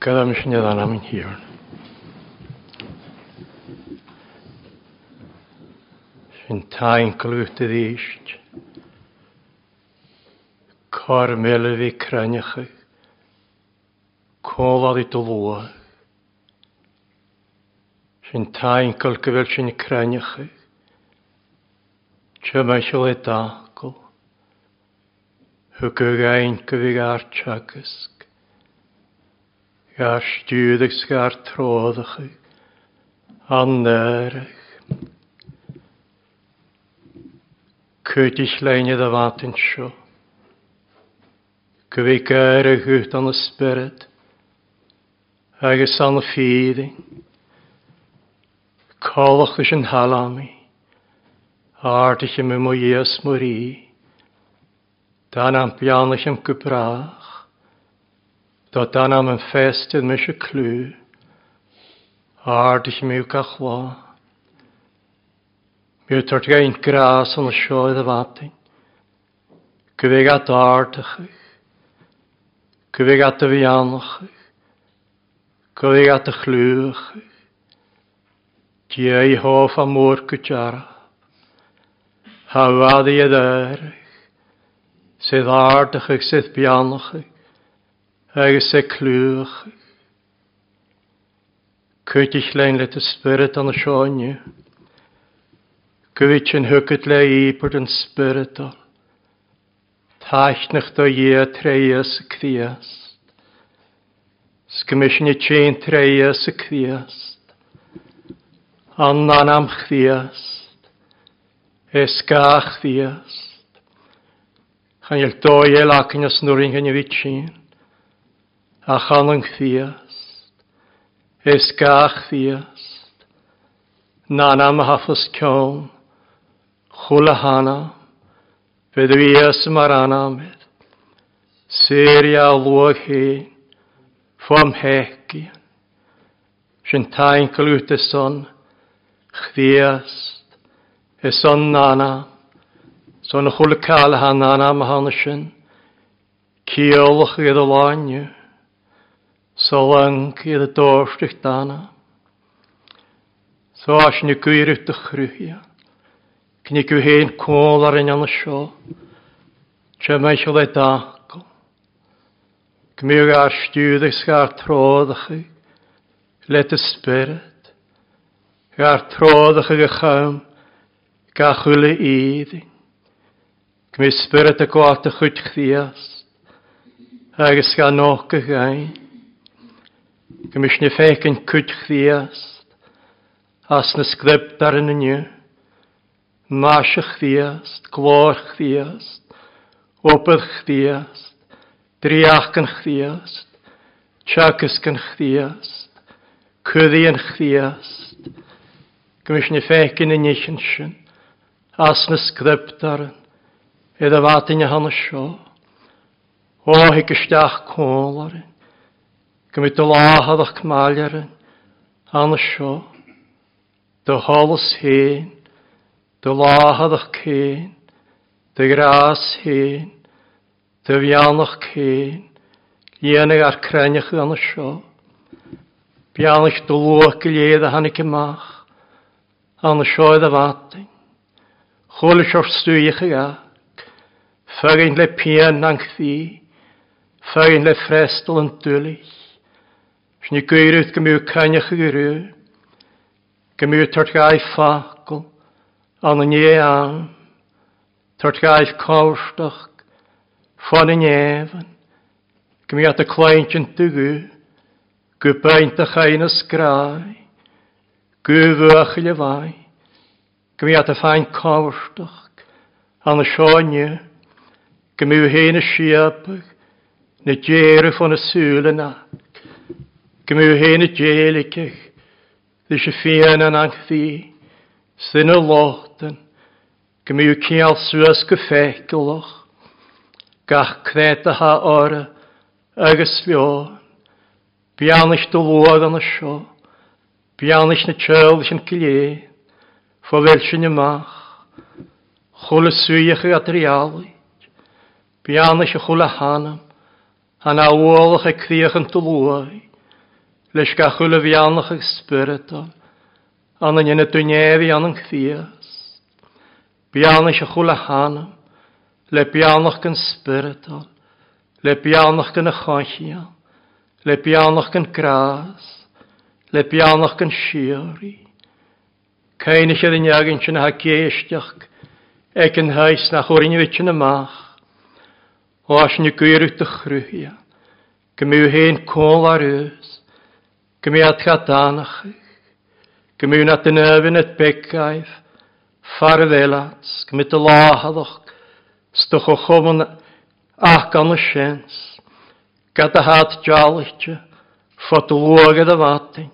Köszönöm, Snyadaram here. Sin tain clwta ddysg. Cor mele fi craniach. Colad i dylwa. Sin tain cl gyfel sin craniach. Chyma syl e dacl. Hwgwgain gyfig archagasg. Gair stiwddych sgar troddach chi. Annerach. Cwtich leini da fantyn sio. Gwy gair y hwt an y spyrd. Agus an y ffyddin. Colwch ys yn halami. Ardych ym ym o ies mwyri. Dan am bianach ym gybrach. dat dan aan mijn festen misje klu, aardig mij kachwa. Mij tert geen graas aan de schooi de wating. Kweg at aardig, kweg at de wianig, kweg at de gluig, die hof aan moorkutjara. Hawadi je daar, zit aardig, zit bianig. agus sé clúch chuitich lein le a spirit an y seáine, Gwyd sin thugad le i bod ípurt an spirita, Táitnach do dhé tréas y chríast, Scomisisina té tréas a y an Anna'n am chríast, is gá Chan i'l doi acan as nuring gan a bhí sin, a chalang fiast, es gach fiast, na am hafas cion, chula hana, fydd fias mar anamid, Syria lwag hyn, ffom hegi, sy'n tain clwt son, chdiast, y son nana, son chwla cael hana na mahanasyn, gyda lanio, Solang iad a dóirstich dána. Sá sin cuiirich do chruúthia. Cnig go hen cóil ar in anna seo. Tre me se le dáil. Gmíú ar stiúdaich sgar tródacha le a spirit. Gar tródacha i cham ga chula iddyn. Gmí spirit a gáta chuid chrías agus gan y gain. Gymysni ffeig yn cwyd chdiast, as na sgrib ar yn yniu, mas y chdiast, glor chdiast, obydd chdiast, driach yn chdiast, Siagus gan chdiast, cyddi yn chdiast, gymys ni ffegin yn eich yn sy'n, as na sgrybdaran, iddo fatyn i hanes sio, o hi gysdach cwlarin, Gymryd dy láhad ach cmaliar an seo, dy holas hen, dy láhad ach cén, dy gras hen, dy fianach cén, Léannig ar creinach an seo. Bianach dy lwch gilydd a hannig ymach, an seo iddo fatyn. Chwlis o'r stwych ag ac, ffagin le pian na'n chdi, ffagin le ffrestol yn dwylych. Sni gyrwyd gymryd caniach gyrw, gymryd tortgau ffacl, an yn ie an, tortgau cawrstach, ffon yn efan, gymryd y claint yn dygw, gwybaint a chain ysgrau, gwyfw a chylefau, gymryd y ffain cawrstach, an y sionie, gymryd hen y siabach, na djerw ffon y sŵl yna, Gymru hen y djelicach, ddys y ffian yn angthi, sy'n y lochtan, gymru cial swas gyffegloch, gach cred a ha ora, Agus lio, bianich dy lwag an y sio, bianich na tjel yn gilie, fo fel sy'n ymach, chwl y swych y adrialig, bianich y chwl a hanam, han a woloch y criach yn dy leis ga chula bhíannach ag spiritol, anna nina dunéhí annan chvías. Bíanna se chula hanam, le bíannach gan spiritol, le bíannach gan a chanchian, le bíannach gan gras, le bíannach gan siúrí. Caine sé den agin sin ha céisteach ag an heis nach chorinne bhit sin amach, o as ni gúirú y chhrúthia, go hen héon ar ys, Gymiad gadanach i. Gymwyn at yn yfyn et begaif, farfelat, gymryd y lahaddoch, stwch o chwmwn ac an y siens, gada had jalictio, ffod lwag ydw fatyn,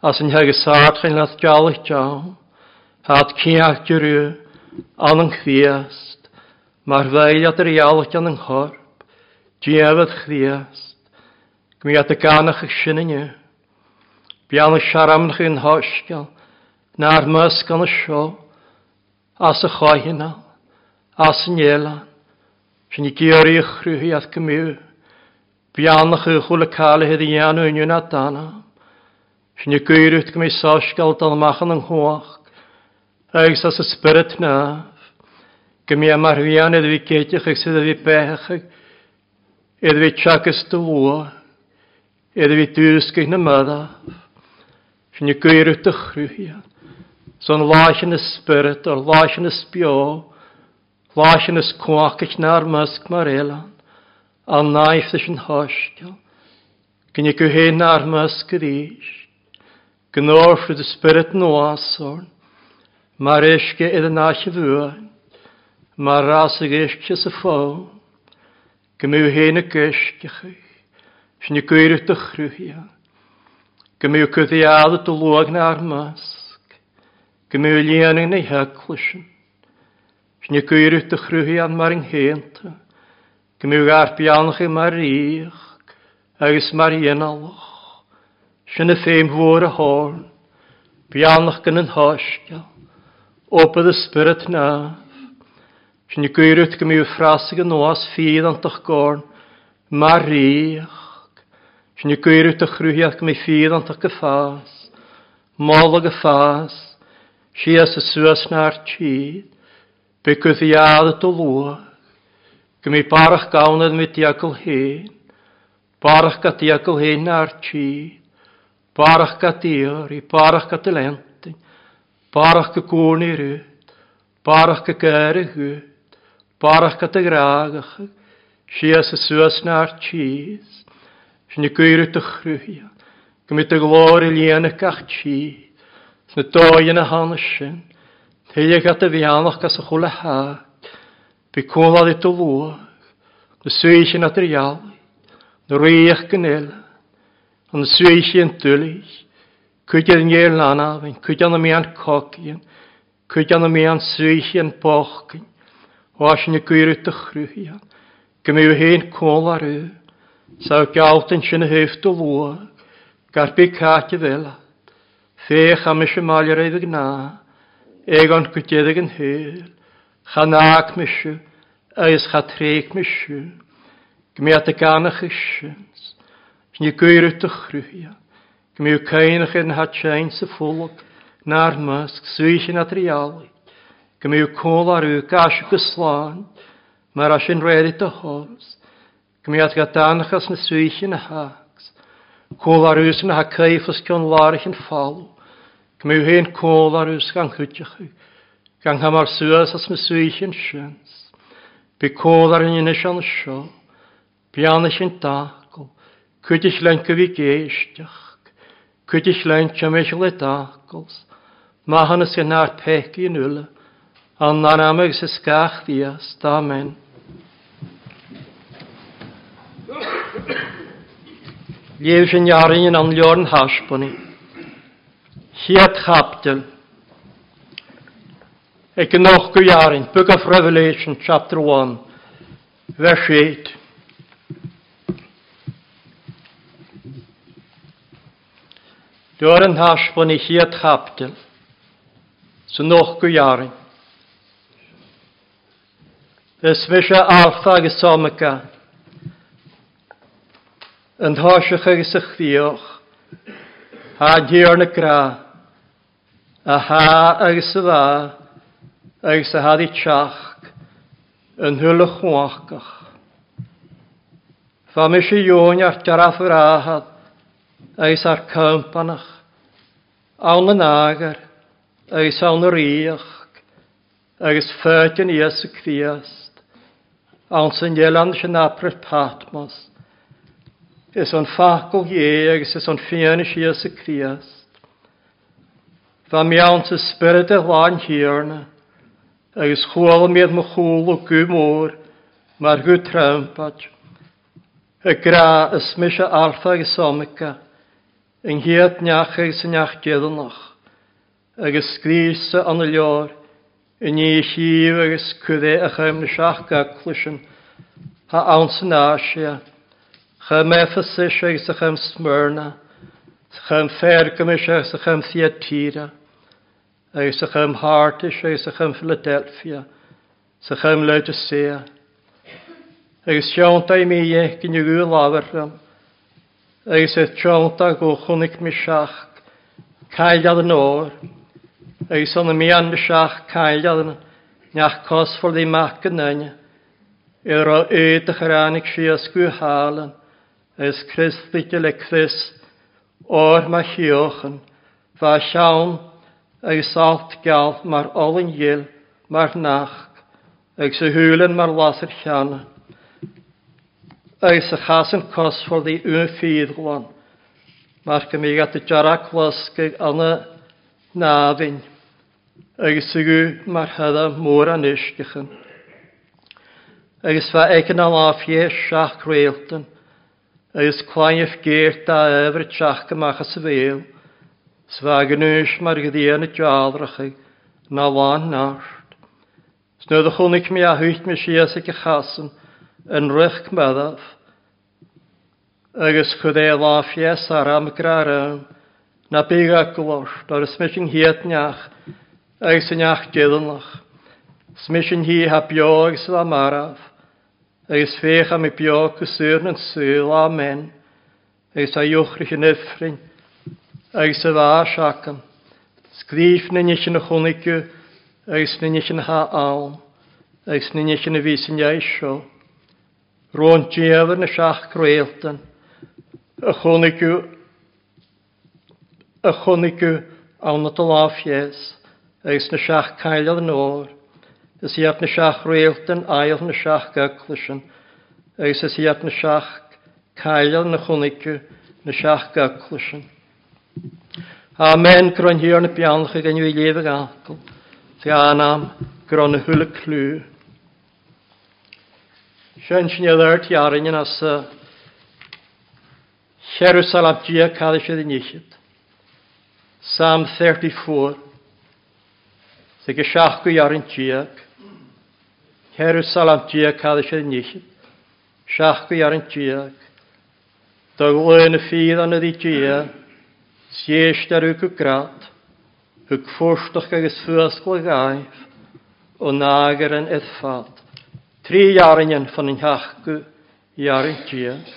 as yn hag y sart chyn lath at jalictio, hat ciach dyrw, an yn chdiast, mae'r feiliad at yr ialich an yng nghorp, diafod chdiast, gymryd y ganach eich sy'n yn yw, Bian y siaram yn hosgol, na'r mysg gan y sio, as y chohina, as y niela, sy'n i gyr i'ch rhyw at gymyw, bian y chychwl y cael y hyddi i ian yn yw'n adana, sy'n i gyr i'ch gymys osgol dal machan yng nghoch, eis as y spirit naf, gymi am arwian fian iddi fi gedych ag sydd iddi bech ag, iddi fi chagas dy wwa, iddi fi dwysg i'ch na myddaf, sy'n gyir y dychrw hian. Son lais yn ysbryd, o'r lais yn ysbio, lais yn ysgwacach na'r mysg mae'r elan, a naif ddys yn hostel. Gyn i gyhen na'r mysg yr eich. Gynnor ffryd ysbryd yn oasorn, mae'r eisge yn naich y fwy'n, mae'r ras y geisge sy ffôn. Gymru hen y geisge chi, sy'n i gyir y dychrw. Gymru cyddiad y dylwag na ar masg. Gymyw lian yn ei heglisyn. Sni gwyr yw dychrwyhi an mar yng henta. Gymru ar bianach i mar iach. Agus mar ian alach. Sni ffeim fwr y horn. Bianach gan yn hosgal. Opad y spirit naf. Sni gwyr yw gymru ffrasig yn oas ffydd an dych gorn. Mar iach. Sin i gwyr a chrwyhiach mi ffydd ond ag y ffas, mol ag y ffas, si as y swas na'r tîd, bygydd i ad y dylwa, gymi barach gawnad mi diagol hyn, barach ga diagol hyn na'r tîd, barach ga dior i barach ga dylentyn, barach ga gwn i rwyd, barach ga gair y hwyd, barach ga dy graagach, si as y swas na'r tîd, Sna gwyr y rwyhia. Gymryd y glor i lian y gach chi. Sna doi yn y hanes sin. Teulu gat y fianach gas y chwle ha. Fi cwlad i dylwag. Na swys yn adr iawn. Na reich gynnel. Na swys yn dylwys. Cwydiad yn gael lana. Cwydiad yn mian cogian. Cwydiad yn mian swys yn bochgyn. Oas yn y gwyr y rwyhia. Gymryd hen cwlad rwyhia. Sa'w galt yn sy'n hyf to fwa, gar bi cat i fel. Fech am eisiau mal i'r eidig na, egon gwydedig yn hyl, chanag mysio, eis chatreg mysio, gmiad y ganach isins, ni gwyr y dychrwya, gmiw cainach yn hatsain sy ffwlwg, na'r mysg, swysin atrialig, gmiw cwl ar yw gasio gyslan, mae'r asyn redid dy hors, Gymryd ga danachas na swychen y hags. Cwl ar ys na hacaif os gyn larach yn ffalw. Gymryd hen cwl ar ys gan chwydych yw. Gan hamar sŵas as na swychen sians. Bi cwl ar yn unig an sio. Bianach yn dagl. Cwydych lein gyfi geisdych. Cwydych lein tymysg le dagls. Mahan ys gynnar pegi yn yle. Annar amag sy'n sgach ddias. Amen. Leif sy'n iarin yn anlio'r anliorn hasboni. Hiat chaptel. Ek yn och gwy jarin, Book of Revelation, chapter 1, verse 8. Dor yn hasboni hiat chaptel. Sy'n och gwy jarin. Ys fysa arthag y somaca yn thoisiach agus y chdiwch, ha diwr na gra, a ha agus y dda, agus y haddi tiach, yn hwyl y chwachach. Fa mis i iwn ar daraf yr ahad, agus ar cympanach, awn yn agar, agus awn yr iach, agus ffyrtyn i ys y cfiast, awn sy'n ielan sy'n apryl patmos, Is o'n ffacol ie agos is o'n ffian ys Ies y Criast. Fa mi awn ty spyrd y lan hirna agos chwal miad my chwl o gwmwr mae'r gwy trampad. Y gra ysmys y arfa agos omega yng nghyad niach agos y niach geddynach agos gris y anilior yn i llif agos cwydde a chymrysach gaclwysyn, ha awn sy'n asia. Chym Ephesus ag sa chaim Smyrna, sa chaim Fergamis ag sa chaim Theatira, ag sa chaim Hartish ag sa chaim Philadelphia, sa chaim Laodicea. Ag sianta i mi iech gyn i gwyl aferram, ag sa sianta gwchwnig mi siach, cael yn o'r, ag sa'n mi an mi siach cael yn neach cosfol i mac yn yna, yr o ydych yr anig sias gwyhalan, ys Christi Chris o'r ma hiochan, fa siawn ag salt gael mar olyn gil mar nach, ag sy hwlen mar laser sian, ag sy chas yn for i un ffydd gwan, mae'r gymig at y jarach losg ag anna nafyn, ag sygw mae'r hydda môr an ysgychyn. Ag fa eicyn al afie siach reiltyn, agus chláineh geir da ehar teach gymach as y fel. Sfa ganúis mar go dhéana dealracha ná bháin náirt. Snuad a chunig mi a thuit me sias go chasan an ruch medah, agus chud é lá fies a ramgrarán na béga golóist ar is mis an hiad neach agus san neach déanlach, smis an hí ha beag sa marah, agus fech am i bio go sŵr yn sŵl, amen. Agus a iwchrych yn yffrin, agus a fa siacam. Sgrif na nes yn y chwnigw, agus na nes yn ha awn, agus na nes yn y fys yn iaisio. Rôn diafr na siach grweltan, y chwnigw, y chwnigw awn o dylaf yes, Eis na siach cael yn o'r, Ys iad na siach rwyldyn, ail na siach gaglysyn, agos ys iad na siach cael na chwnicw, na siach gaglysyn. Amen, gron hir na bianach ag enw i lef ag algol, ti anam, gron y hwyl y clw. Sian sy'n iadar ti arin yn as Jerusalem dia cael eisiau ddynichyd. Psalm 34. Sy'n gysiach gwy arin diag. Herw salam cael cadw sy'n nisib. Siach gwy ar yn tiag. Da glwyn y ffydd an ydi tiag. Siest ar yw grat. Hwg ffwrstach ag ysfwys gwy gaif. O nagar yn edfad. Tri iarin yn fan yn hiach gwy. Iarin tiag.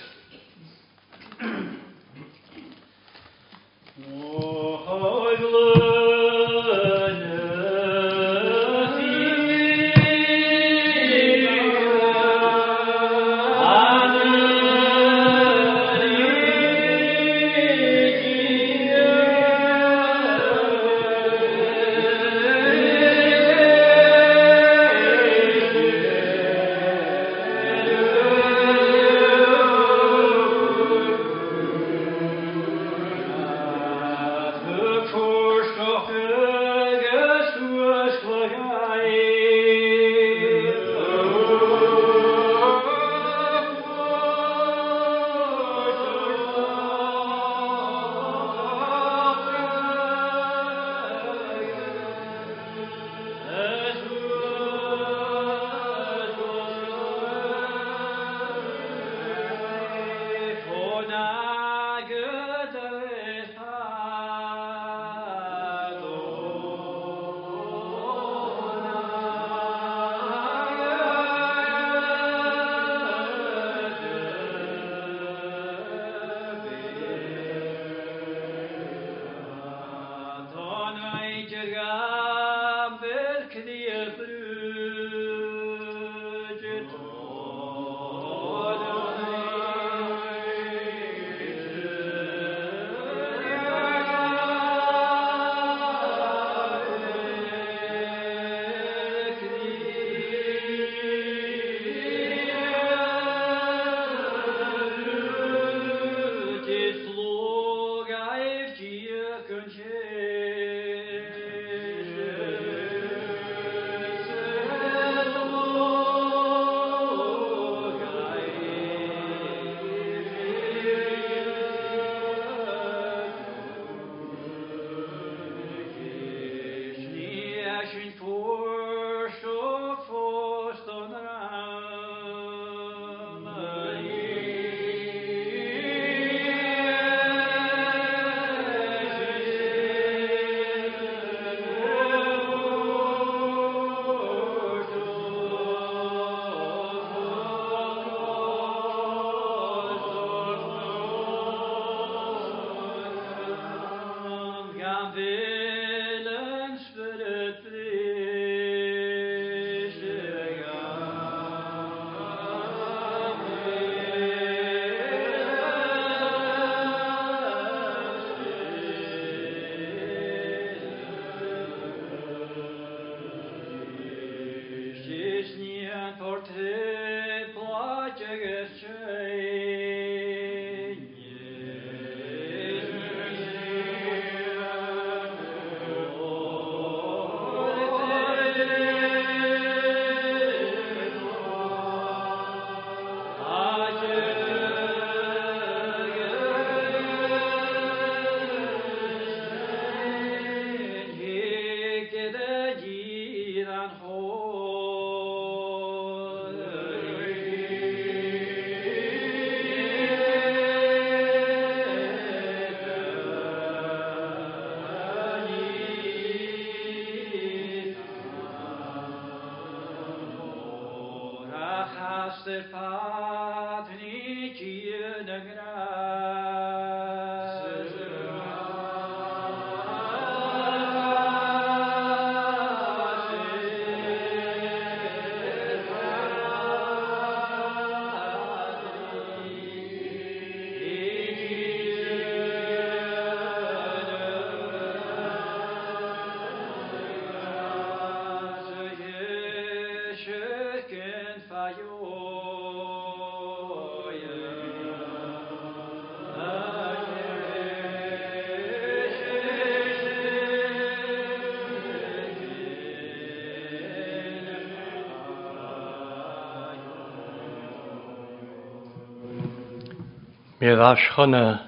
rasgana.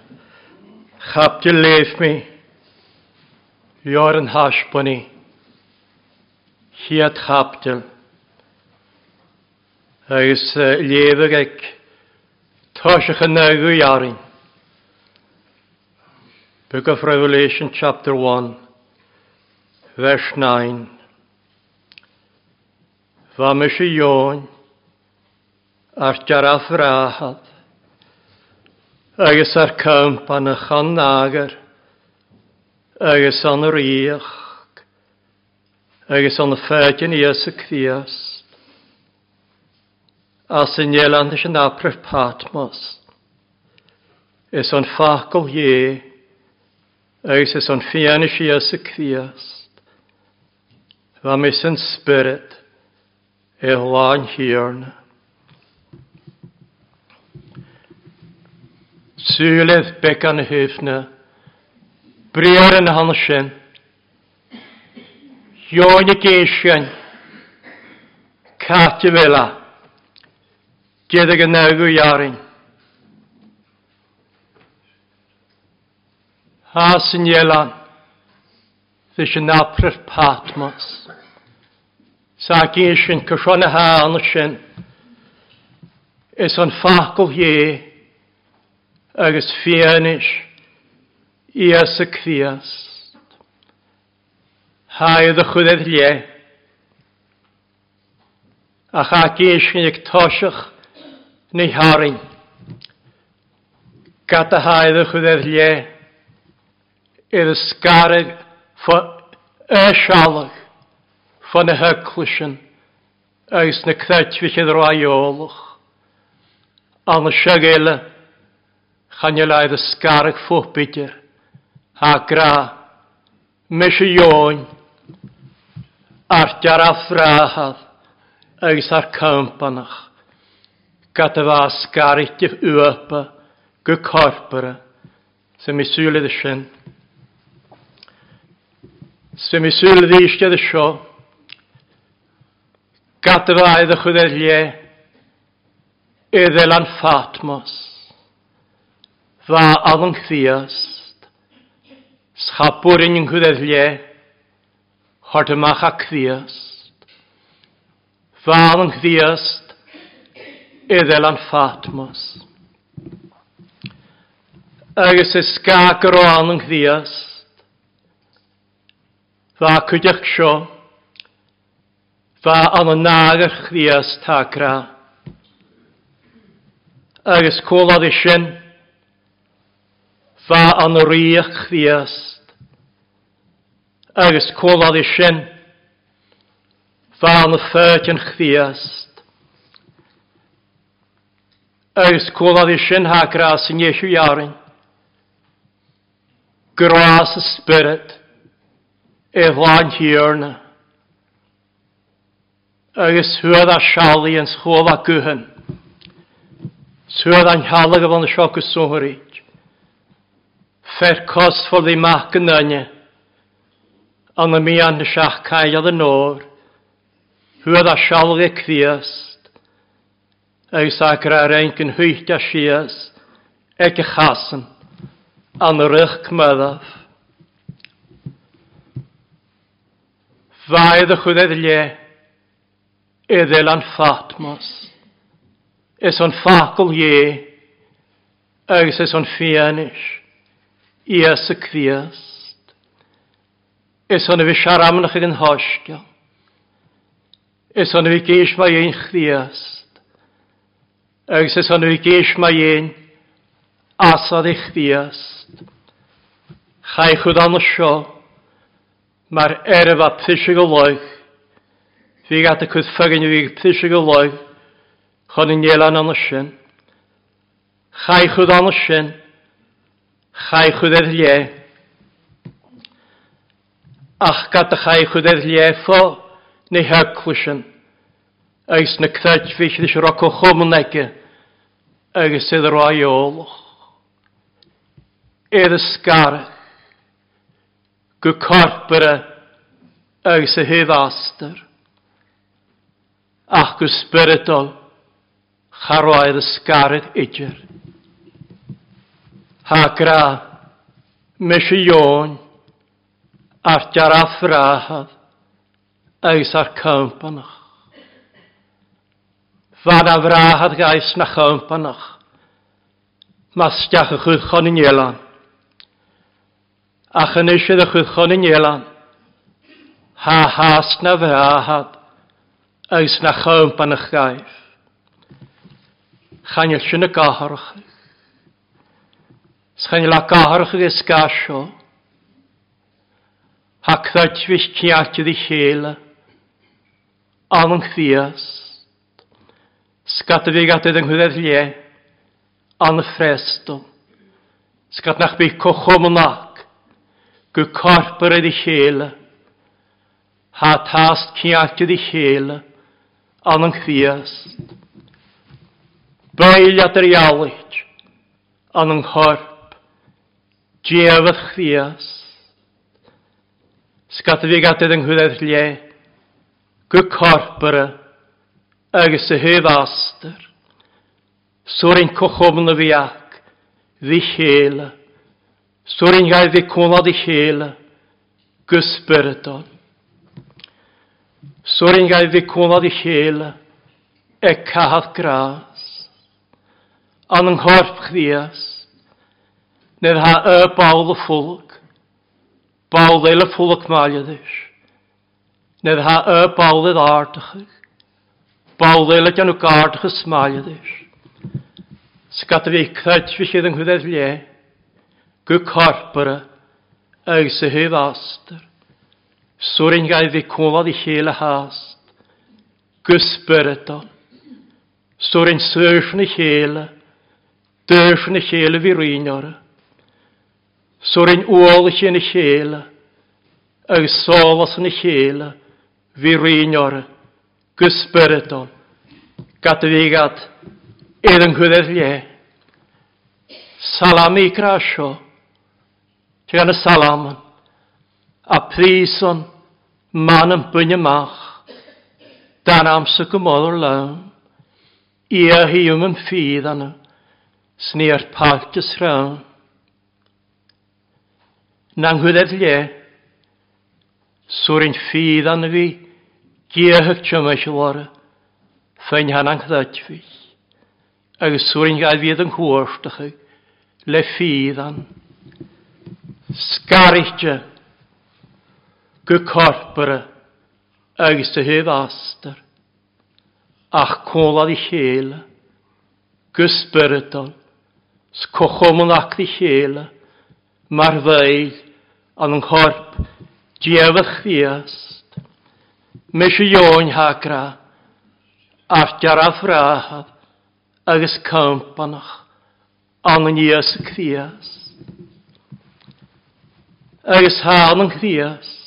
Gap je leef me. Joren. Hiet gap je. is eh, lever ik. Tosige jaren. Book of Revelation chapter 1 verse 9. Wa me se ar. agus ar cymp an y chan nagar, agus an yr iach, agus an y ffedyn ies y cfias, a sy'n ielan ys yn aprif patmos, is o'n ffacol ie, agus is o'n ffian ys ies y cfias, fa mis yn spirit, e hlan hirna. Sŵledd becan y hyfna, briar yn hann sin, Joen y geisian, Cati fela, Gedig y nawgw iarin. Has yn ielan, Fys yn apryr patmas, Sa geisian, Cysion y hann sin, Is o'n ffacol hie, agus fianis ias y criast. Haedd y chwydedd lle, a cha geisgyn i'ch tosiach neu harin. Gata haedd y chwydedd lle, y sgarag ffa y sialag, ffa na hyglysyn, agus na cretfych i'r roi olwch. Ond y siagela, Chanel y ysgarag ffwbidr, ha gra, mes y ion, artiar a ffrahad, agos ar cympanach, gada fa ysgarig di'ch ywypa, gy corpora, sy'n mi sŵlydd y sy'n. Sy'n mi sŵlydd i eisiau dy sio, gada fa aedd y chwyddelie, eddel an Fatmos. Dda alwng chdiast. Schapwr yn yng nghwydedd lle. Hort ymach a chdiast. Dda alwng chdiast. Iddel an Fatmos. Agus ys gag ar o alwng chdiast. Dda cwydych sio. Dda an y nag ar chdiast ta gra. Agus cwlad i ba an riach fiast. Agus cólad i sin, ba an ffyrtyn chfiast. Agus cólad i sin ha gras yn Iesu iarin. Gras y spirit, e flaen hirna. Agus hwyd a siali yn schol a gwhyn. Swydd a'n halag o fan y sioc y sôhri fer kost for yn yna. Ond y mi an schach kai ad nor. Hur da shalge kviest. gyn hwyt renken sias, schies. y chassen. An rich kmedaf. Vaid y chwydedd le, eddel an Fatmos. Is o'n ffacl ie, agos is o'n ffianish. Iesu Krist. Is hon fi siaramnach ag yn hosgio. Is hon fi geis mae ein Christ. Agus is hon fi geis mae ein asad i Christ. Chai chwyd an sio, mae'r erf a pysig o loeg. Fi gata chwyd ffagyn i fi pysig o loeg. Chon i nielan an sio. Chai chwyd an sio. Chai chwyder lle. Ach gat a chai chwyder lle fo na heglisyn. Eis na cthaid fych ddys roc o chwmnege agos sydd roi olwch. Edd ysgar gw corpora agos y hydd aster. Ach gw spyrdol charwaedd ysgarad idger hagra misión ar a afrahad eis ar campanach. Fan a frahad gais na cympanach, mas steach a chwchon yn elan. A chynisydd a chwchon yn ielan, ha has na frahad eis na cympanach gaif. Chanil sy'n y gaharach. Sgan la gaharach ag ysgasio. Hacddaid fys ciatid i chéla. Anwng ddias. Sgat y fi gadyd yng Nghwydder lle. An y ffresto. Sgat nach bu cochom yn ac. Gw corpor i chéla. Ha tast ciatid i chéla. Anwng ddias. Bail Bailiad yr ialich. Anwng horp. Diafod chfias. Sgat fi gadyd yng nghwyddaeth lle. Gw corpora. Agus y hyf aster. Sŵr ein cochofn y fi ac. Ddi chela. Sŵr ein gael ddi cwnod i chela. Gw spyrdon. Sŵr ein gael ddi cwnod i chela. E cahad gras. An yng nghorp chdias. Nid ha y bawl y ffwlg. Bawl eil y ffwlg maliadys. Nid ha y bawl edd ardachig. Bawl eil y gan o gardach y smaliadys. Sgat fi cred fi sydd yng Nghydedd lle. Gw corpora. Ag sy hyf aster. Sŵrin gael fi cwlad i chael y hast. Gw spyrdol. Sŵrin syrfn i chael. Dyrfn i chael fi rwyniora. Sŵr yn ôl uolach yn y chéle, agus sólas yn y chéle, fi rinor, gysbyrdol, gada fi gad, er yn gwydder lle. Salam i grasio, ti gan y salam, a plison, man yn bwyn y mach, dan amser gymodd o'r lawn, i a hi ym yn ffydd anna, sni'r paltus rawn. Na'n gwyddet lle. Sŵr yn ffydd anna fi, giehyg eich lor, ffyn han an chyddet fi. Ag sŵr yn gael fydd yn cwrstach, le ffydd an. Sgarich gy corpora, agus y hyf aster, ach cwlad i chela, gysbyrydol, yn ac i chela, mar feidd an yn chorp diefych ddiast. Mes i io'n hagra ar diaraf rahab agos campanach an yn ias y cdiast. Agos hân yn cdiast.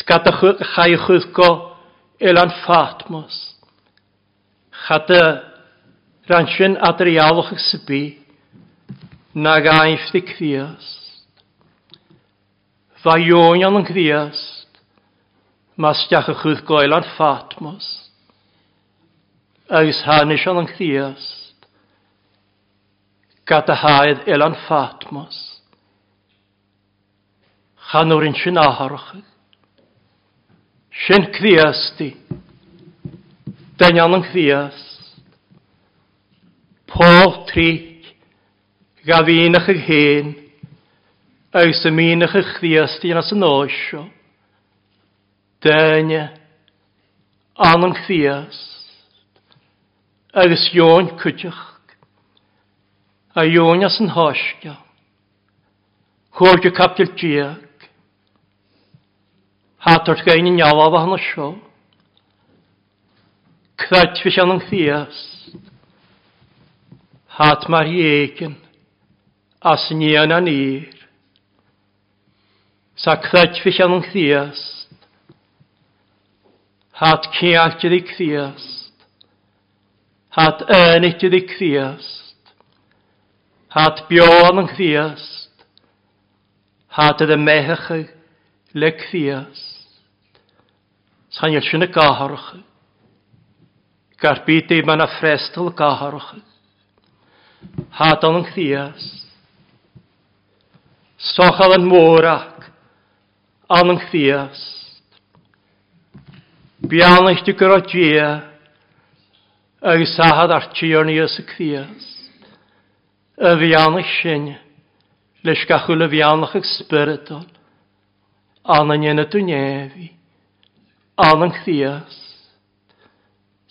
Sgada chai chwydgo elan Fatmos. Chada ransyn adrialwch ag sybi na gaif di Criast. Fa ionion yn Criast, mas diach y chwyd goel ar Fatmos, agos hanesion yn Criast, gada haedd elan Fatmos, chanwr yn sy'n aharwch, sy'n Criast di, dynion yn Criast, Paul 3, gafínach ag hén, agus a mínach ag chdiastí as an óisio, daine, anan chdiast, agus jón cwtioch, a jón as an hosgia, chwrdio capdil diag, hatart gain yn iawn fa hana sio, crat fi sian yn hat mar i as nian an ir. Sa credfich yn chdiast, hat ceallt i chdiast, hat enit i chdiast, hat bion yn chdiast, hat y mehach le chdiast. Sa'n i'r sy'n y gaharach. Garbyd i ma'n a frestal gaharach. Hat yn chdiast, sochal yn mórach, an yn chdias. Bian eich dy gyro dia, ag sahad ar tion ni ys y chdias. Y fian eich sy'n, leis gachwyl y fian eich ysbrydol, an yn yn y dwnefi, an yn chriast.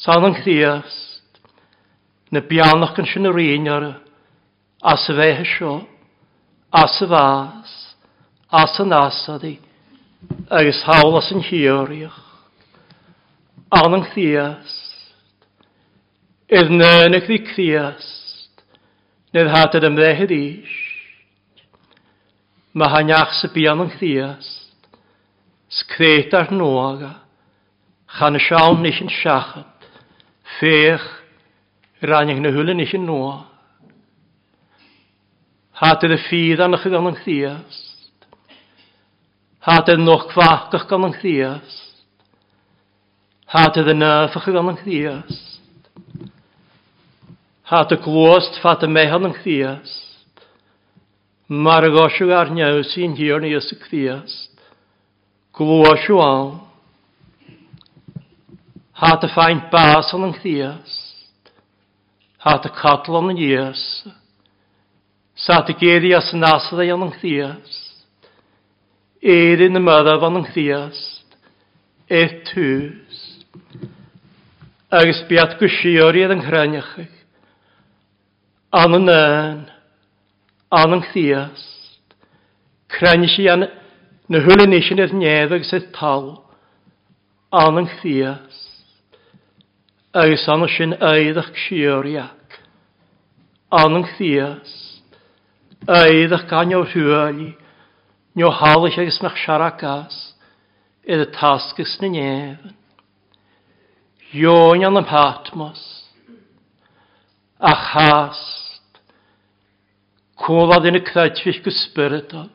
San yn chriast, na bian eich yn sy'n yr un ar as y fe hysio, as y fas, as y asad i, agos hawl as yn hioriach, an yn chdiast, idd nyn ych ddi chdiast, nid hadad ym ddehyd ish, mae hanyach sy'n bian yn chdiast, sgret ar noaga, chan y siawn nich yn siachad, fech, rhaid na hwylen nich yn noa. Hat y ffydd anach gan yn chriast. Hat noch fachach gan yn chriast. Hat y nefach gan yn chriast. Hat y glost fat y mehan yn chriast. Mar y gosio ar new sy'n hir ni ys y chriast. Glosio al. Hat y ffaint bas yn chriast. Hat y cadlon yn iest. Sat y gedi as yn asad ei anong ddiast. Eir yn y myddaf er yn ddiast. Et hws. Agus biat gwsiori yn yng Nghraniach. An yn yn. An yn Nghddiast. Craniach i an na hwlyn eisiau nid nedd agus eith tal. An yn Nghddiast. Agus an o sy'n eiddach gwsioriach. An yng Nghddiast. Aeddach gan o'r hwyli, nio halach agos mach siarad gas, edd y tasgus na nefn. Ion Ionian am patmos, a chast, cwlad yn y credfych gysbyrydol,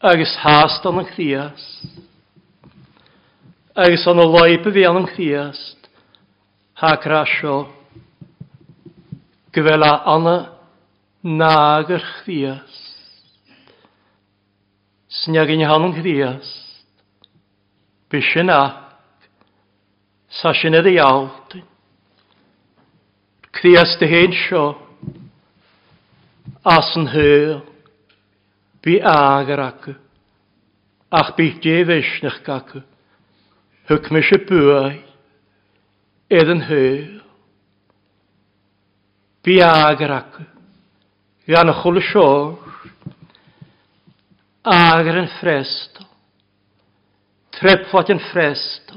agos hast an yn chriast. Agos an y loib y fian yn chriast, ha grasio, gyfela anna, nágur chríast. Snegin hanun chríast. Bishin ac. Sa sy'n edrych iawn. Chdias dy hen sio. As yn hyl. Bi ágar ac. Ach bi ddewisnach gac. Hwc Hwcmys y bwai. Edd yn hyl. Bi ágar ac. Janchul Shor, äger en frest, träffat en frest,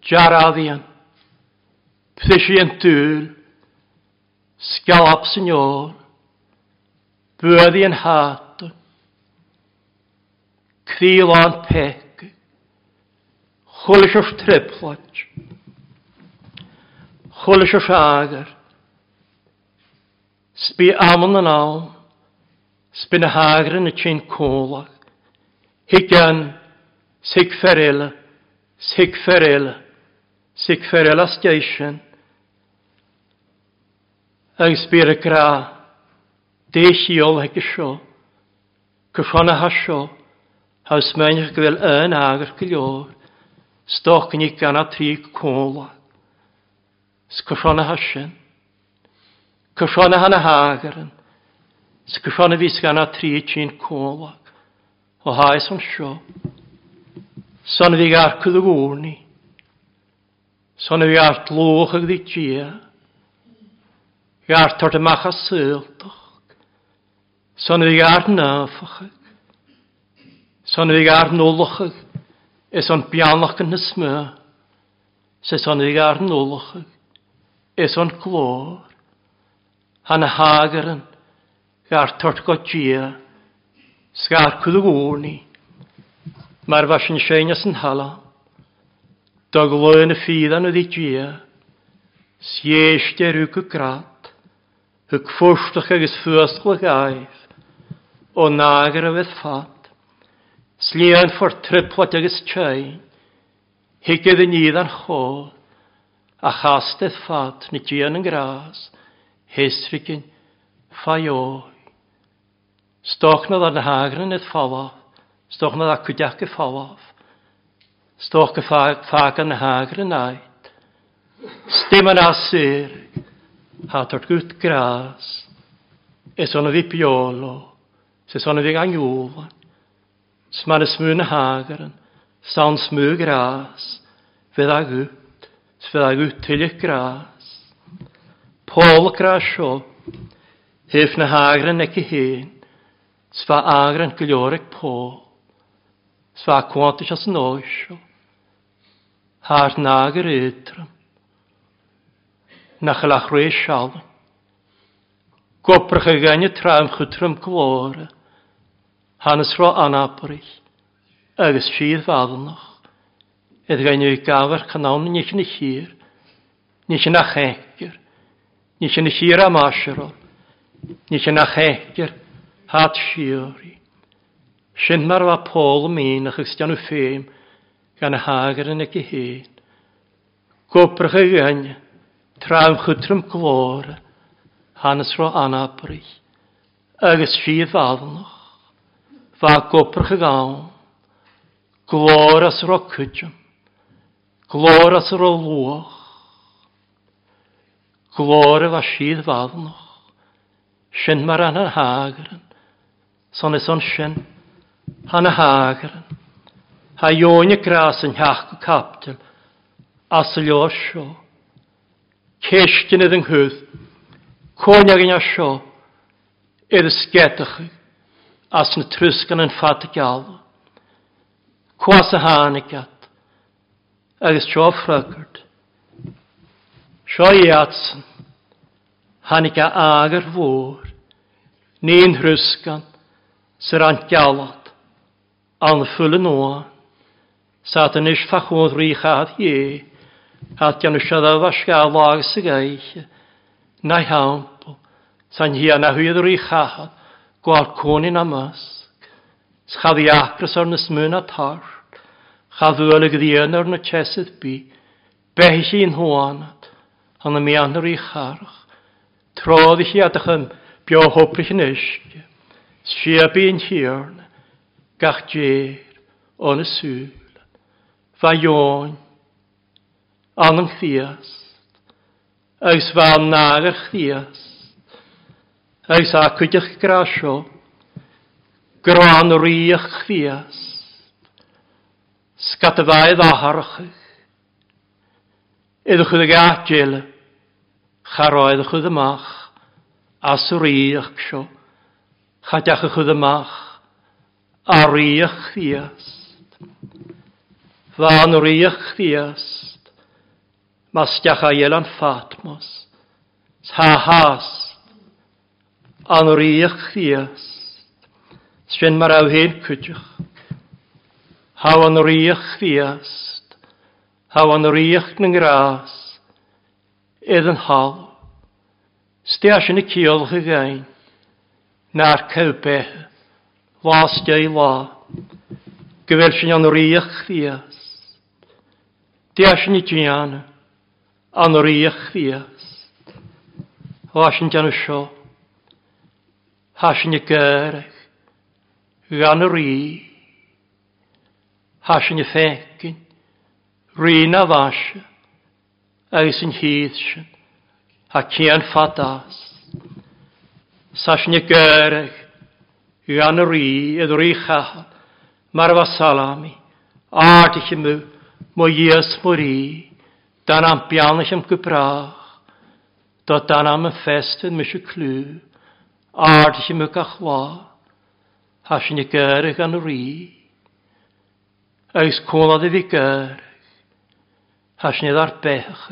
Jaravien, Psychientul, Skap Signor, Bödien Hatten, Kvilan Pek, Hulshers träffat, Hulshers äger, Sbi amon yn awn, na y hagrin y tîn cwlach, higan sig ferela, sig ferela, sig ferela station, ag sbir y gra, deisiol heg sio, cyffon a hasio, haws mewn eich gwyl yn agr gylior, stoc ni gan a tri cwlach, sgyffon a hasion, Cysona hana hagaran. Sa cysona fi sgana tri chi'n cwlag. O haes o'n sio. Son fi garcwyd y gwrni. Son fi art tlwch ag ddi gia. tord o'r dymach a syltoch. Son fi gart nafach. Son fi gart nolwch ag. Es o'n bianlach yn hysma. Se son fi gart nolwch ag. Es o'n glor han hagaran, gar tort go tia, sgar kulig orni, mar vashin sheinas an hala, dag loen a fidan udi tia, sieste rúku grat, hug fórstach agus fústach aif, o nágar a fat, slían for triplat agus tjai, higgið í nýðan hó, a hastet fat nid jían yn gras. Hästriken fajoj. Stoknad an hagren et fawaf. Stoknad a kudjake fawaf. Stokke fakan hagren ait. Stimman asir. Hatort gut gras. Esono vipiolo. Sesono viganjovan. Smanne smune hagren. Sans smugras. Vedag ut. Svedag ut till gras. Pôl gra sio, hyf na hagran ec i hyn, sfa agran gyliorig Paul, sfa cwantys as yn oesio, hart nagar eitram, na chylach rwy sial, gobrach y gan y tram chwtrym glora, hanes ro anabryll, agos fydd faddnach, edd gan i gafar canawn nich yn y hir, nich yn Ní sin na sir am áisiil, ní sin na chéir hat siori. Sin mar bha pól mí na chusteanú ffeim gan y na hágar y go héin. Gopracha ghaine tram chutrim glóra hanas rá anápaich agus siad bhanach bha gopracha gáin glóras rá cuidim glóras rá luach Glóra a síad bhánach, sin mar an hágaran, Son e is an sin, an hágaran, ha jóne gras yn heach go captil, as y lio sio. ceistin idd yn hwyd, cóneag yn a sio. idd ysgetach as na trysgan yn ffat y gael, cwas y hanagat, agos tro ffragart, Sjöjats hanika ager vor, Nin hruskan serant galat. Anfulle noa. Satan ish fachon richa hat je. Hat janu shada vashka lag sigaich. Na hampo. San hia na hyd richa hat. Gwal koni namas. Schad i akras ar nesmyn a tart. Chad y ddian ar na chesydd bi. Behi i'n hwanad, Hanna mi anwyr i charach. Trodd i chi adach yn bio hwprych yn ysg. Siab i'n hirn. Gach djer. On y sŵl. Fa ion. Anam chdiast. Eus fa nag ar chdiast. Eus a cwydych grasio. Gran rwych chdiast. Sgatafaidd aharachych. Ydych chi'n gael charoedd chwyd amach, aswriach sio, chadiach y chwyd a ariach ddiast. Fan riach ddiast, mastiach a ielan fatmos, has, an riach ddiast. Sfyn mar awhen cwydych, haw an riach ddiast, haw an riach nyn gras, edd yn hal. Stias yn y ciolch y gain, na'r cywbe, las i la, gyfer sy'n an riach chrias. Stias yn y diana, an riach chrias. Hwas yn dian ysio, has yn y gyrach, gan y ri, has yn y ffecyn, rin na fasio, agos yn hydd sy'n a cian fadas. Sas ni gyrach, yw an yr i, ydw'r i chahal, mar fa salami, ardych i mw, mw ies mwyr i, dan am bianach am gybrach, do dan am y ffestyn mysio clw, ardych i mw gachwa, has ni gyrach an yr i, eis cwnad i fi gyrach, has ni ddar bechach,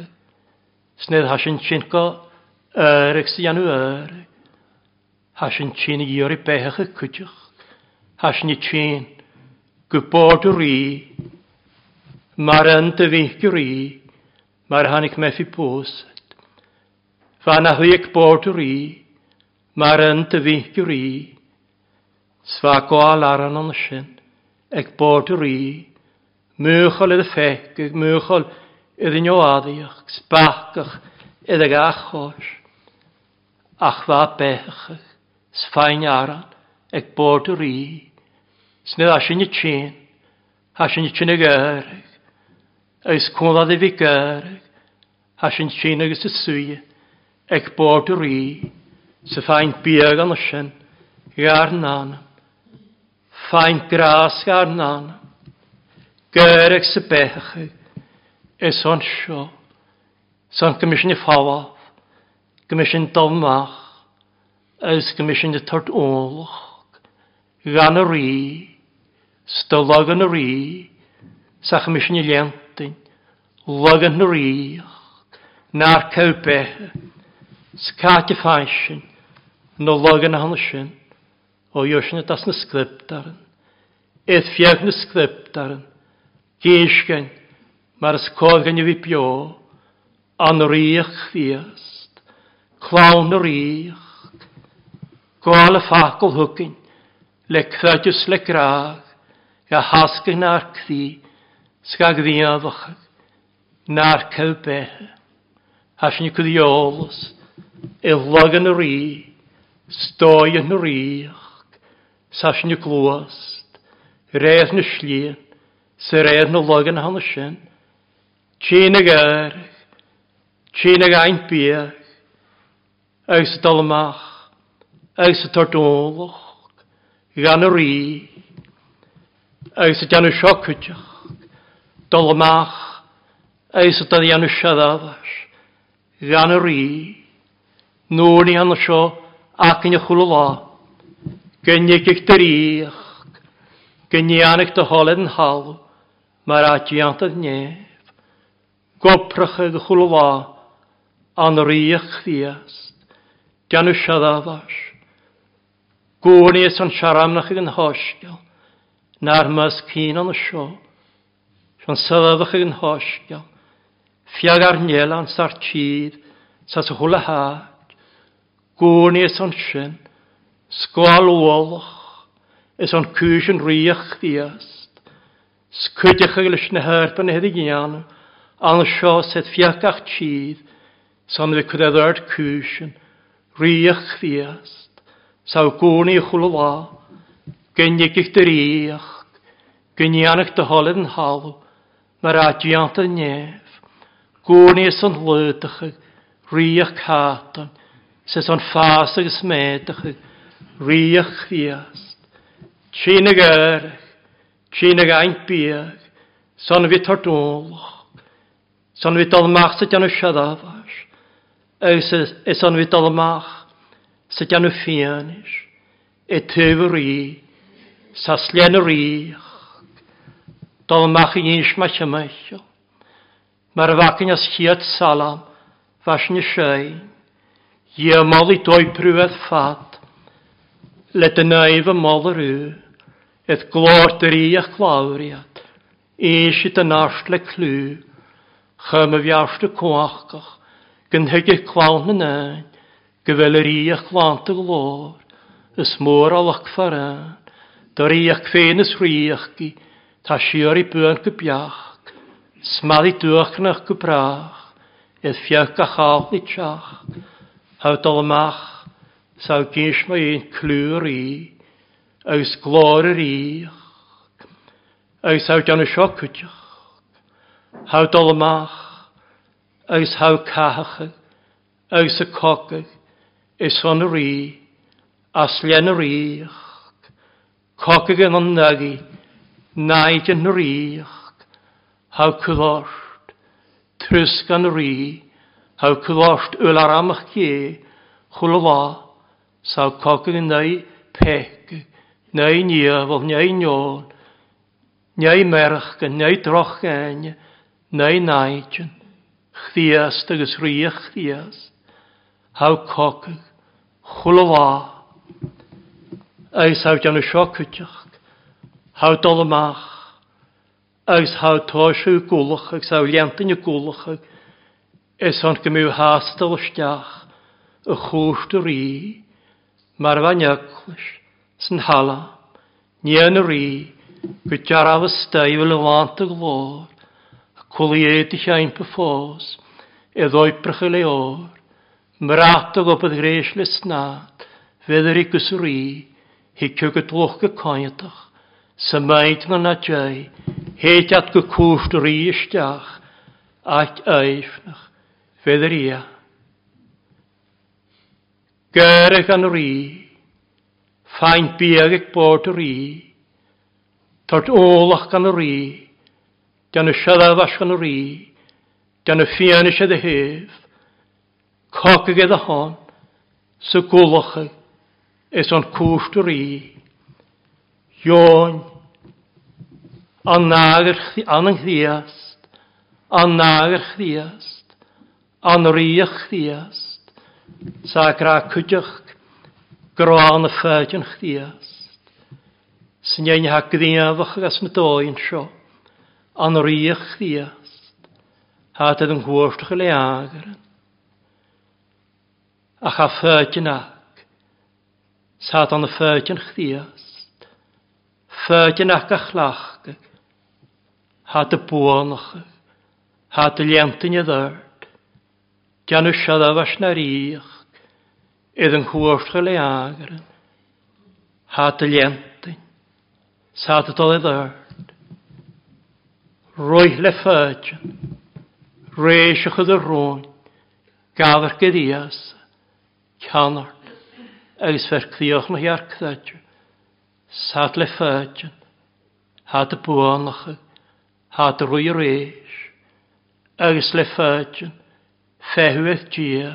Snedd hasin tsinko örex i anu öreg. Hasin tsin i gyr i behach y cwtioch. Hasin i tsin gwybod yr i. Mae'r yn dyfych yr i. Mae'r hanig meffi bwysad. Fa na hwyg bod yr i. Mae'r yn dyfych yr i. Sfa gwael ar o'n sy'n. Eg bod yr i. Mwchol ydy ffeg, eg mwchol ydy iddyn nio addiach, sbacach, idd ag achos, ach fa bechach, sfain aran, ag bod yr i, snydd asyn i tîn, asyn i tîn ag erig, ys cwnlad i fi gyrg, asyn tîn ag ys y swy, ag bod yr i, sfain biag an ysyn, gar nan, fain gras gar nan, gyrg sy bechach, Es o'n sio. Sa'n gymysyn i ffawaf. Gymysyn dalmach. Ys gymysyn i tord ôlach. Gan y rhi. Stolog yn y rhi. Sa gymysyn i liantyn. Log yn y rhi. Na'r cawbe. Sgat i ffansyn. Nå log yn hann sy'n. O ywysyn i das na sgriptaren. Eith fiag na sgriptaren. Gysgan. Gysgan. Mae'r ysgol gan i fi bio, an yr eich fiest, clawn yr eich, gwael y ffacol hwgyn, le cydwys le graag, a hasgyn ar cthi, sgag ddiafach, na'r cael beth. Hasni cydiolos, ilog yn yr ri, stoi yn yr i'ch, sasni glwast, reis yn y slien, sy'n reis yn y log yn hanes Tsin ag erg, tsin ag ein biach, ag sy dolmach, ag sy tordolwch, gan y rhi, ag sy dan y siocwtiach, dolmach, ag sy dan siadafas, gan y rhi, nŵr ni anu sio ac yn y chwlw la, gynnig i'ch dyriach, gynnig anach dy holed yn halw, mae'r adiant ad nech gopracha ag chwlwa an riach ddiast, gan y siadafas. Gwyn i an siaramnach ag yn hosgol. na'r mas cyn o'n sio, sian sadafach ag yn hosgol. fiag ar niel an sar tîd, sa sy hwla hag, gwyn i an sin, sgwal wolch, is an cwys yn riach ddiast, sgwydych ag lys na herb yn hedig ianw, an sio set fiacach tîd, san bheith creddard cúsin, riach fiast, sa gúnaí chulá, gynnig dy riach, gynianach dy holid yn halw, mae'r adiant yn nef, gúnaí sy'n lydach, riach catan, sy'n son ffas ag ysmedach, riach fiast, Tîn Tînig erach, tînig ein biag, son fi tordolach, Son fi dolmach sydd gan y siadafas. Eus es son fi dolmach sydd gan y ffianis. E tyfr i, saslen yr ich. Dolmach i nis mae chymaisio. Mae'r fagyn as chiad salam, fas ni siein. Ie mol i doi prwedd ffad. Le y naif y mol yr yw. Edd glor dyr i eich glawriad. Eisiau le clwb chym y fiawsta cwachgach, gynhygych clawn yn ein, gyfelyr i a chlant y glor, ys môr o lach ffaran, dyr i ac ffein ys riach gi, ta siar i bwyn gybiach, smaddi dwch yn eich gybrach, edd fiach a chael ni tiach, haw dolmach, saw gys mae un clwyr i, aws glor yr i'ch, aws haw dan y siocwtiach, Hau dolmach, eis hau cahach, eis y cogag, is hon yr i, as len yr i'ch. cogag yn o'n nagi, naid yn yr i'ch. Hau cylort, trysg gan rí, hau cylort yl ar amach gie, ge, fa, saw cogach yn neu pec, neu niafol, neu nion, neu merch, neu droch gan, neu Nei naidjan, chdiast agus riach chdiast, haw cocag, chwlwa. Eis haw jan y siocwtiach, haw dolymach, agus haw tóisiú gúlach agus haw liantain y gúlach is hon gymw hástal ysdiach y chwst y rhi. Mar fa nyaclis sy'n hala ni yn y rhi gwydiaraf ystau fel y want y glor Cwlied i siain py ffôs, e ddoibrach y leor, mratog o bydd greis le snad, fedder i gwsri, hiciog y dlwch y coiatach, symaid na na jai, heit at gwy cwst yr iestiach, at eifnach, fedder ia. Gerech an ri, ffaint biag ag bod y ri, tord olach gan y gan y siarad asgan o'r i. Dian y ffian eisiau dy hef. Coc ag edrych hon. Sy gwlochel. Es o'n cwst o'r i. Ion. an anangriast. Anagar a'n Anriach chriast. Sa gra cwdych. Gron y ffedyn chriast. Sy'n iawn ha gryafach ag as na doi'n siop an riach chriast, hat yn y le ageren. A cha ffyrtyn ac, sat an y ffyrtyn chriast, ffyrtyn ac a chlachg, hat y bwonach, hat y lientyn i ddyrd, gan y siad fas na riach, idd yn gwrtach le ageren, hat y lientyn, sat y dol i ddyrd, roi le fydjan, reisach ydw rôn, gafr gyddias, canar, agos fer clioch na hiar cydadju, sad le fydjan, had y bwonach, had y rwy reis, agos le fydjan, fehw eich gia,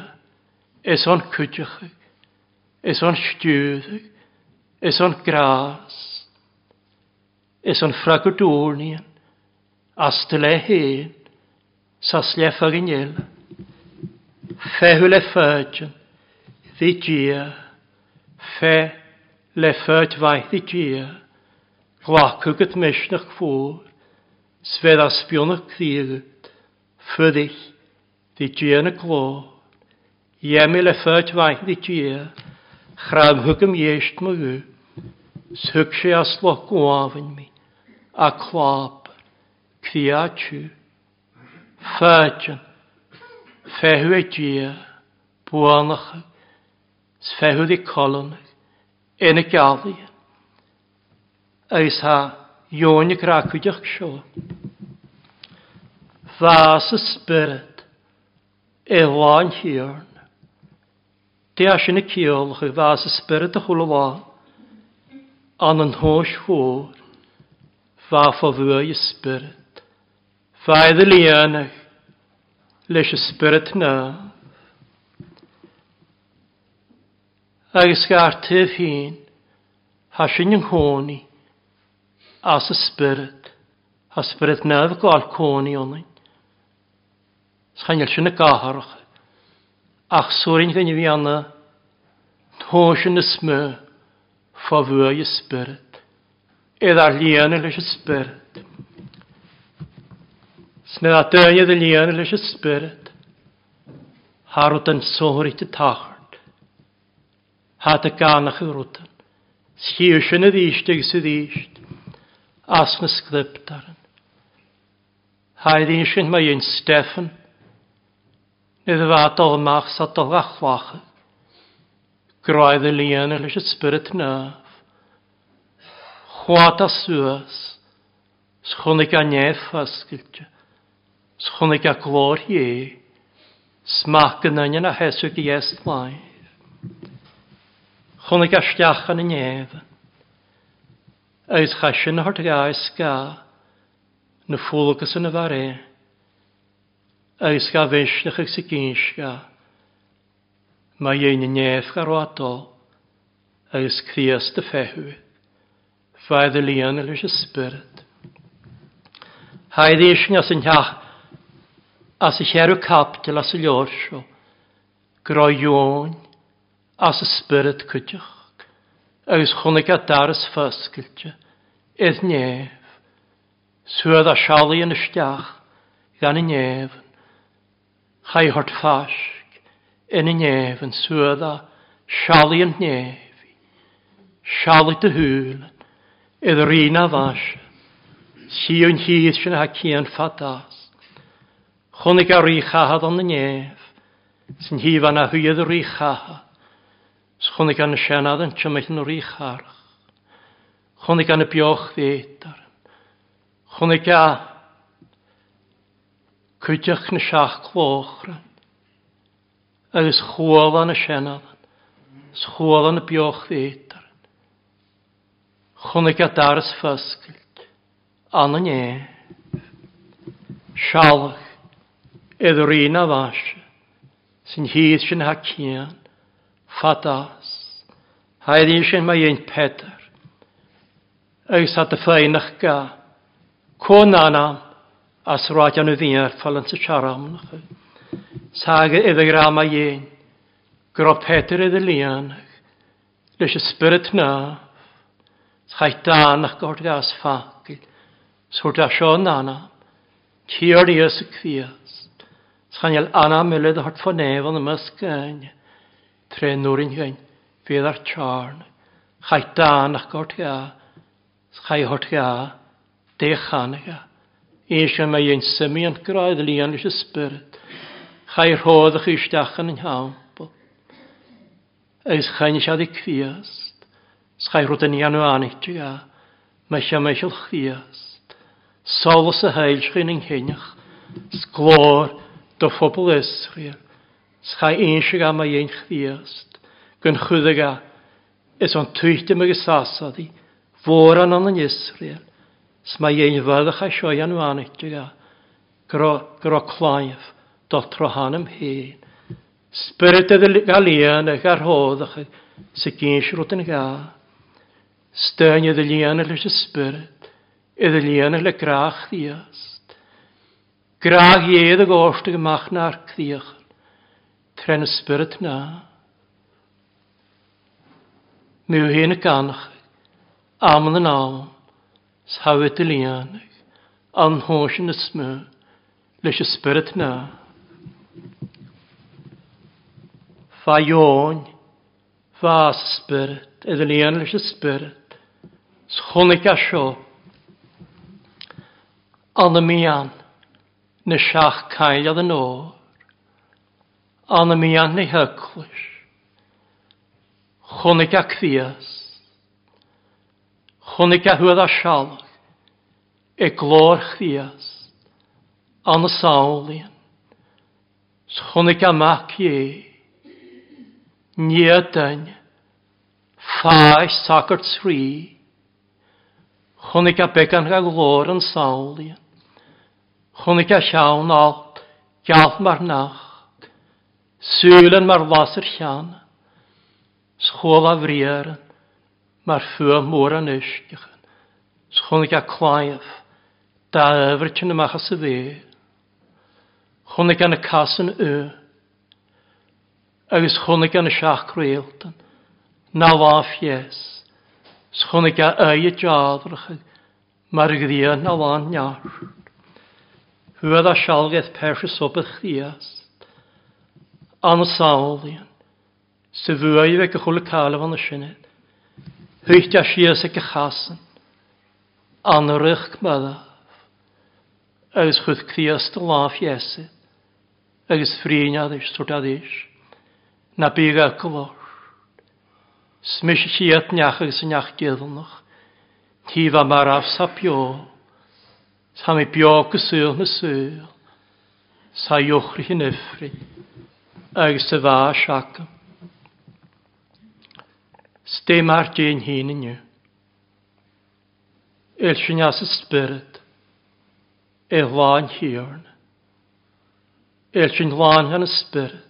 is o'n cwdjach, is o'n stiwdach, is o'n gras, is o'n ffragwrdwrnion, astile hen, sasle farinil, fe le fyrtyn, ddi gia, fe le fyrt faith ddi gia, glacwg at mysnach ffwr, sved as bionach cdiagut, fyddich, ddi gia na glor, Jemi le fyrt faith ddi gia, chram hwgym iesht mwy, sy'ch si as loch gwafyn mi, a clab, Fiatju, Fyrtjan, Fehuedia, Buanach, Sfehu di Colon, yn y gafi. Eis ha, Ion y gracwydioch sio. Fas y spirit, Elan hiorn. Di as yn y ciolch, fas y spirit y hwlwa, an yn hos Fwr, fa fo fwy y spirit. Faidd y lianach, leis y spirit na. Agus gartyf hyn, hasyn yng nghoni, as y spirit, a spirit na fy gael coni onin. Sganyl sy'n y gaharach, ach sŵrin gan i fi anna, tôsyn y smö, ffafwy y spirit, edda'r lianach leis y spirit. Sna a dyedd y lian leis y spyrd. Harwyd yn sôr i ti tachart. Had y ganach yr wtan. Schiwys yn y ddysg ag sydd ddysg. As na sglypt aran. Haid un sy'n mae un Steffan. Nid y fad o'r mach sa dol achlach. Groedd y lian leis y spyrd naf. Chwad a sŵas. Sgwnig a nef asgyltio. Schonig a glor ie. Smach yn ynion a heswg i es lai. Chonig a stiach yn y nef. Eis chasyn hort gais ga. Na ffwlwgus yn y fare. Eis ga fysh ag chyg sy'n ga. Mae ein y nef gar wadol. Eis crias dy fehw. Faidd y lian y lwys ysbryd. Haid eisiau sy'n hach as y cheru captil as y llosio, groion as y spirit cydioch, agus chunig a daras ffysgilte, edd nef, sydd a siali yn ystiach, gan y nef, chai hort ffasg, yn y nef yn sydd a siali yn nef, siali dy hwyl, edd yr un a fas, si yn hyd sy'n hacian ffadas, Chwnig ar richahad an na nef, sy'n hif anna hwyedd yr richahad. Chwnig an y sianad yn tymell yn yr richarach. Chwnig an y bioch ddeitar. Chwnig a cwydych na siach clochran. Agus chwol an y sianad. Chwol an y bioch ddeitar. Chwnig a dars ffysgilt. Anna nef. Sialach. Edd rina fas, sy'n hyd sy'n ha cian, fadas, haedd un sy'n mae ein pedr. Ys at y ffeinach ga, cwn anam, as rhaid yn y ddiar, ffal yn sy'n siaram yn ychydig. Sag iddo grama gro Peter iddo lian, leis y spirit na, chai dan ach gord gas ffagil, sŵr da sio anam, tiar i ys y cfias. Sanjal anna myle dy hart nefon y mysg yn. Tre nwrin hyn, fydd ar charn. Chai dan ach gort ia. Chai hort ia. Dech an ia. Eisiau mae ein symi yn graedd lian eisiau spyrd. Chai rhodd ych eisiau yn hampl. Eis chain eisiau di cwiast. Chai rwyd yn ianw anich ia. Mae eisiau mae eisiau chfiast. Solus y heil sy'n yng Sglor do phobl Israel, scha einsig am a ein chdiast, gyn chwyddaga, is o'n twyht ym agos asadi, fôr an an Israel, sma ein fyddach a sioi an wanitiga, gro claif, do trohanam hen, Spirit of the Galian ag ar hoddach sy'n gynsi rwyd yn ga. Styn lian ddilian y spirit, i ddilian y grach ddias. Graag jede a gemacht goach nar críochar, tre na. Spirit ná. Mú héna ganach, am an ám, shafit a líanach, an hóisin na leis spirit na. Fa jóin, fa spirit, idir lían leis spirit, schonig a sio, an mian, na siach cael ad yn ór, anna mi anna i hyglwys, chwnig a cfias, chwnig a hwyd a sialach, e glor chfias, anna sawlian, chwnig a mac ie, niedain, Ffai sacr tri, chwnig a began gael glor yn sawlian, Chwnig a siawn alt, gael mar nacht, sŵlen mar lasr llan. schol a friaren, mar ffw môr an ysgachan, schwnig a claif, da yfryd yn ymach as y dde, chwnig an y cas yn y, agus chwnig an y siach creeltan, na laf yes, schwnig a ei y jadrach, mar gyddion na lan niar. Hwyd a sialgaeth persys o bychiast. An sawl i'n. Sy fwy fe gychwyl y calaf yn y sinet. Hwyt a sias y gychasan. An yr eich gmyddaf. Agus chwyd criast y laf iesu. Agus ffrin adys, twrt adys. Na byg a gyfor. Smys i chi at niach agos y niach gyddlnach. Ti fa maraf sapio. Sa mi biog y syl na syl. Sa iwchri hyn yffri. Agus y fa siac. Stem ar dyn hyn yn yw. El sy'n as y spirit. E lan hirn. El sy'n lan yn y spirit.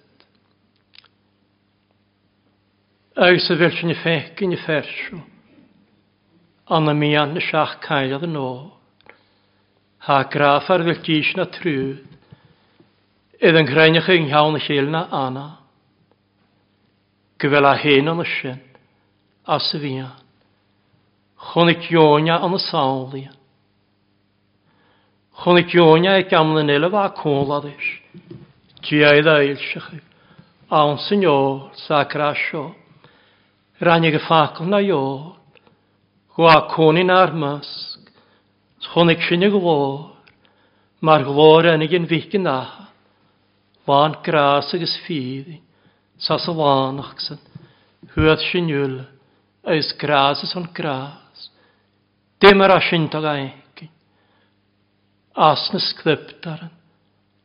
Ag sy fel sy'n y ffec yn y fersio. Anna mi an y siach cael yn ôl ha grafar vil dís na trúð, eða yn grænach yng nghána na anna. Gyfel a hen yn y sin, as y fian, chonig jónia y sália. Chwnig ionia e gamla nila fa cóladis, diaid a eilsach, awn sy'n jôl, sa grasio. rannig y ffacl na jôl, gwa conin armas, Chwnnig sin y glór, mar glór enig yn fic yn aha. Fa'n gras agos ffydd, sas y wanach sy'n, hwyd sy'n yw'l, Ys gras ys o'n gras. Dim yr asyn tog aengi. As na sglyptar yn,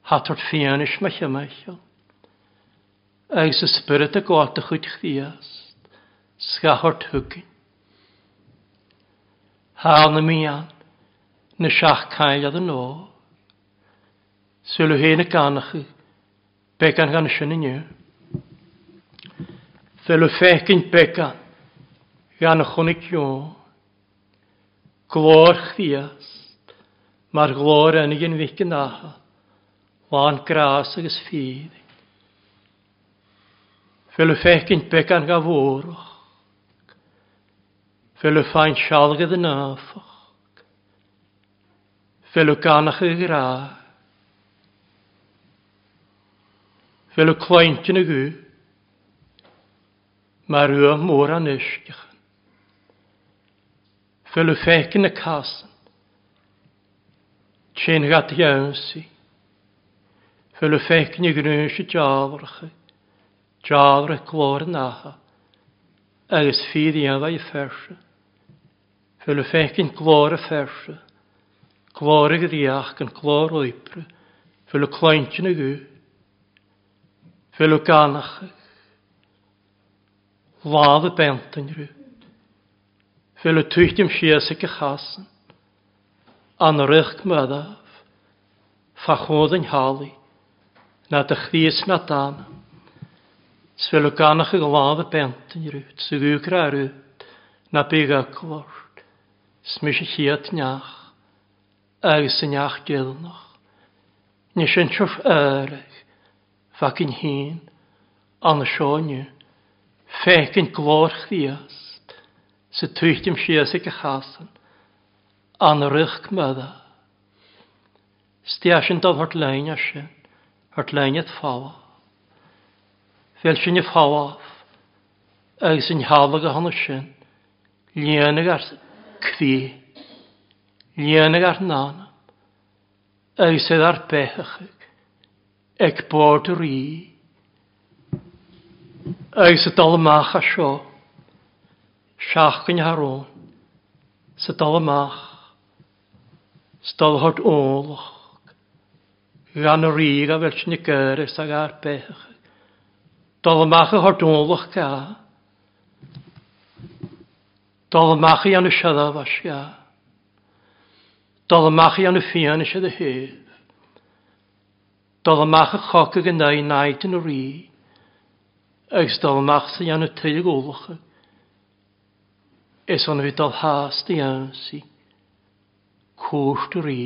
hatwr ffianis mae chymaethol. Eis y spyrd y gwaith y chwyd chdiast, sgahort hwgyn. Hal na mi an, na seach cael ad yn ó. Sylw hen y ganach began gan sy'n yn yw. Fel y ffecyn began gan y chwnig yw. Glor chdias, mae'r glor yn un ficyn aha, lan gras agos ffydd. Fel y ffecyn began gan fwrwch, fel y ffain sialgedd yn afach, Fel y ganach y gra. Fel y cwaint yn y gw. Mae'r yw môr a'n ysgach. Fel y ffec yn y casn. Tjen gat jönsi. Fylle y grönsi javrche. Javre klor naha. Agus fydd i yn fai ferse. Fylle fekin klor ferse glor a ddiach gan chlár oibra, fel y o yn y gw, fel y ganach, ladd y bent yn rwyd, fel y o twytym siasig y chasan, an rych myddaf, fachodd yn hali, na dy chdys na dan, sfel y ganach y gláð a bentan rw, sydd yw gra rwyd, na byg a glor, smys y chiat niach, agus yn iach gilnach. Nes yn trwf yrach, fac yn hun, an y sioniw, fec yn glor chdiast, sy twycht ym sias ag y chasan, an y rych gmydda. Stias yn dod hort lein a sy'n, hort lein at fawa. Fel sy'n y fawa, agus yn hafag a hon sy'n, lianig ar cfi. Nianag ar nana. Eisedd ar bechachig. Ec bod yr i. Eisedd dal ymach a sio. Siach gyn harôn. Sa dal ymach. Stal hod ôlwch. Gan yr i a fel sy'n gyrus ag ar bechachig. Dal ymach a hod ôlwch gael. Dal ymach i anu siadaf siadaf. Doedd y mach i an y ffian eisiau dy hef. Doedd ymach y choc ag yna i naid yn y rhi. Ys doedd ymach sy'n an y tyg olwch. Es o'n fi doedd has di ansi. Cwrt y rhi.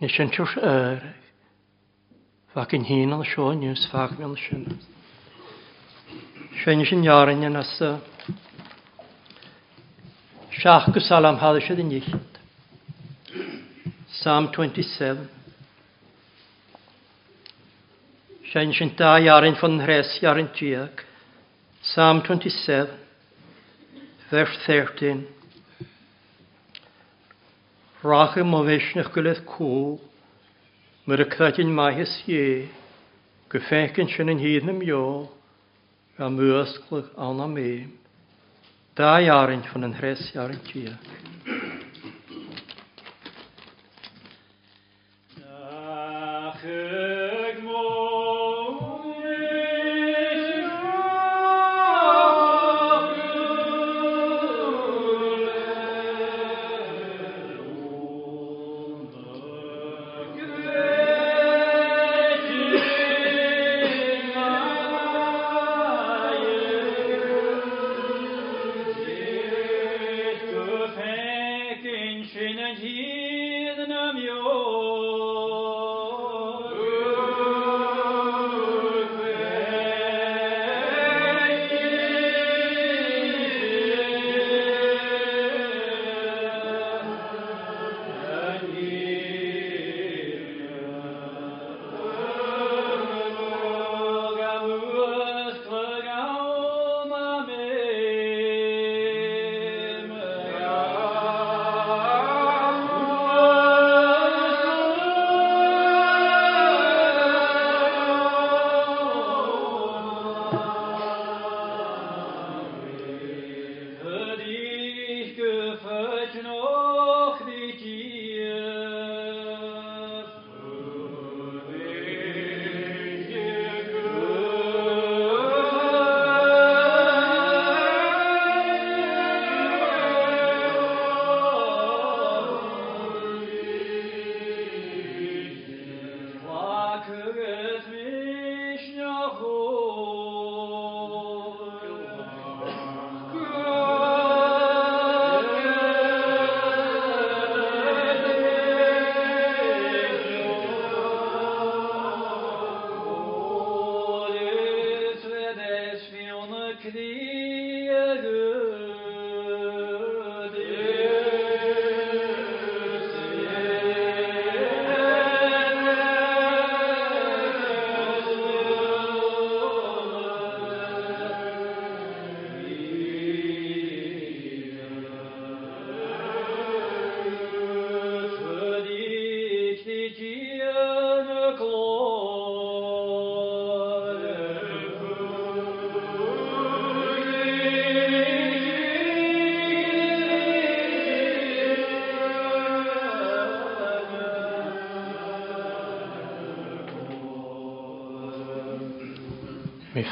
Nes yn tiwrs erach. Fac yn hyn al sio nes fag mi al sio nes. Sio yn iarin yn asa. Siach gysalam hadd eisiau dyn illt. Psalm 27. Sy'n sy'n da iarin ffyn hres iarin diag. Psalm 27, verse 13. Rachym o feisnach gilydd cwl, myr y cydyn maes ie, gyffegyn sy'n yn hyd na mio, a mwysglwg anna eim. Da iarin ffyn hres iarin diag.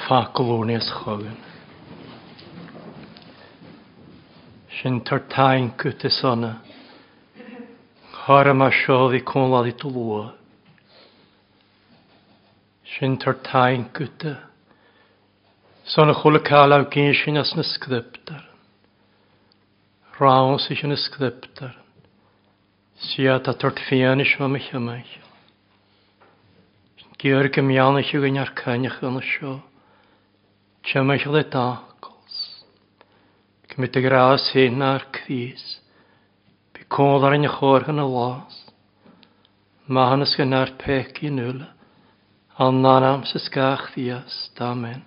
faculwn is chogin. Sin tar tain cwt is ona. Chora ma siodd i cwnlad i tŵlwa. Sin tar tain cwt is Son y chwle cael aw gyn sy'n as nysgddybdar. Rawn sy'n sy'n nysgddybdar. Siat a tort fian ys mam eich yma eich. Gyrg gyn ar cynnych yn y sio. Siamaisiol y dagos. Cymryd y gras hyn a'r cris. Bi cwl ar yn ychor yn y los. Mae hyn ysgyn ar pec i nŵl. Al nanam sysgach ddias. Amen.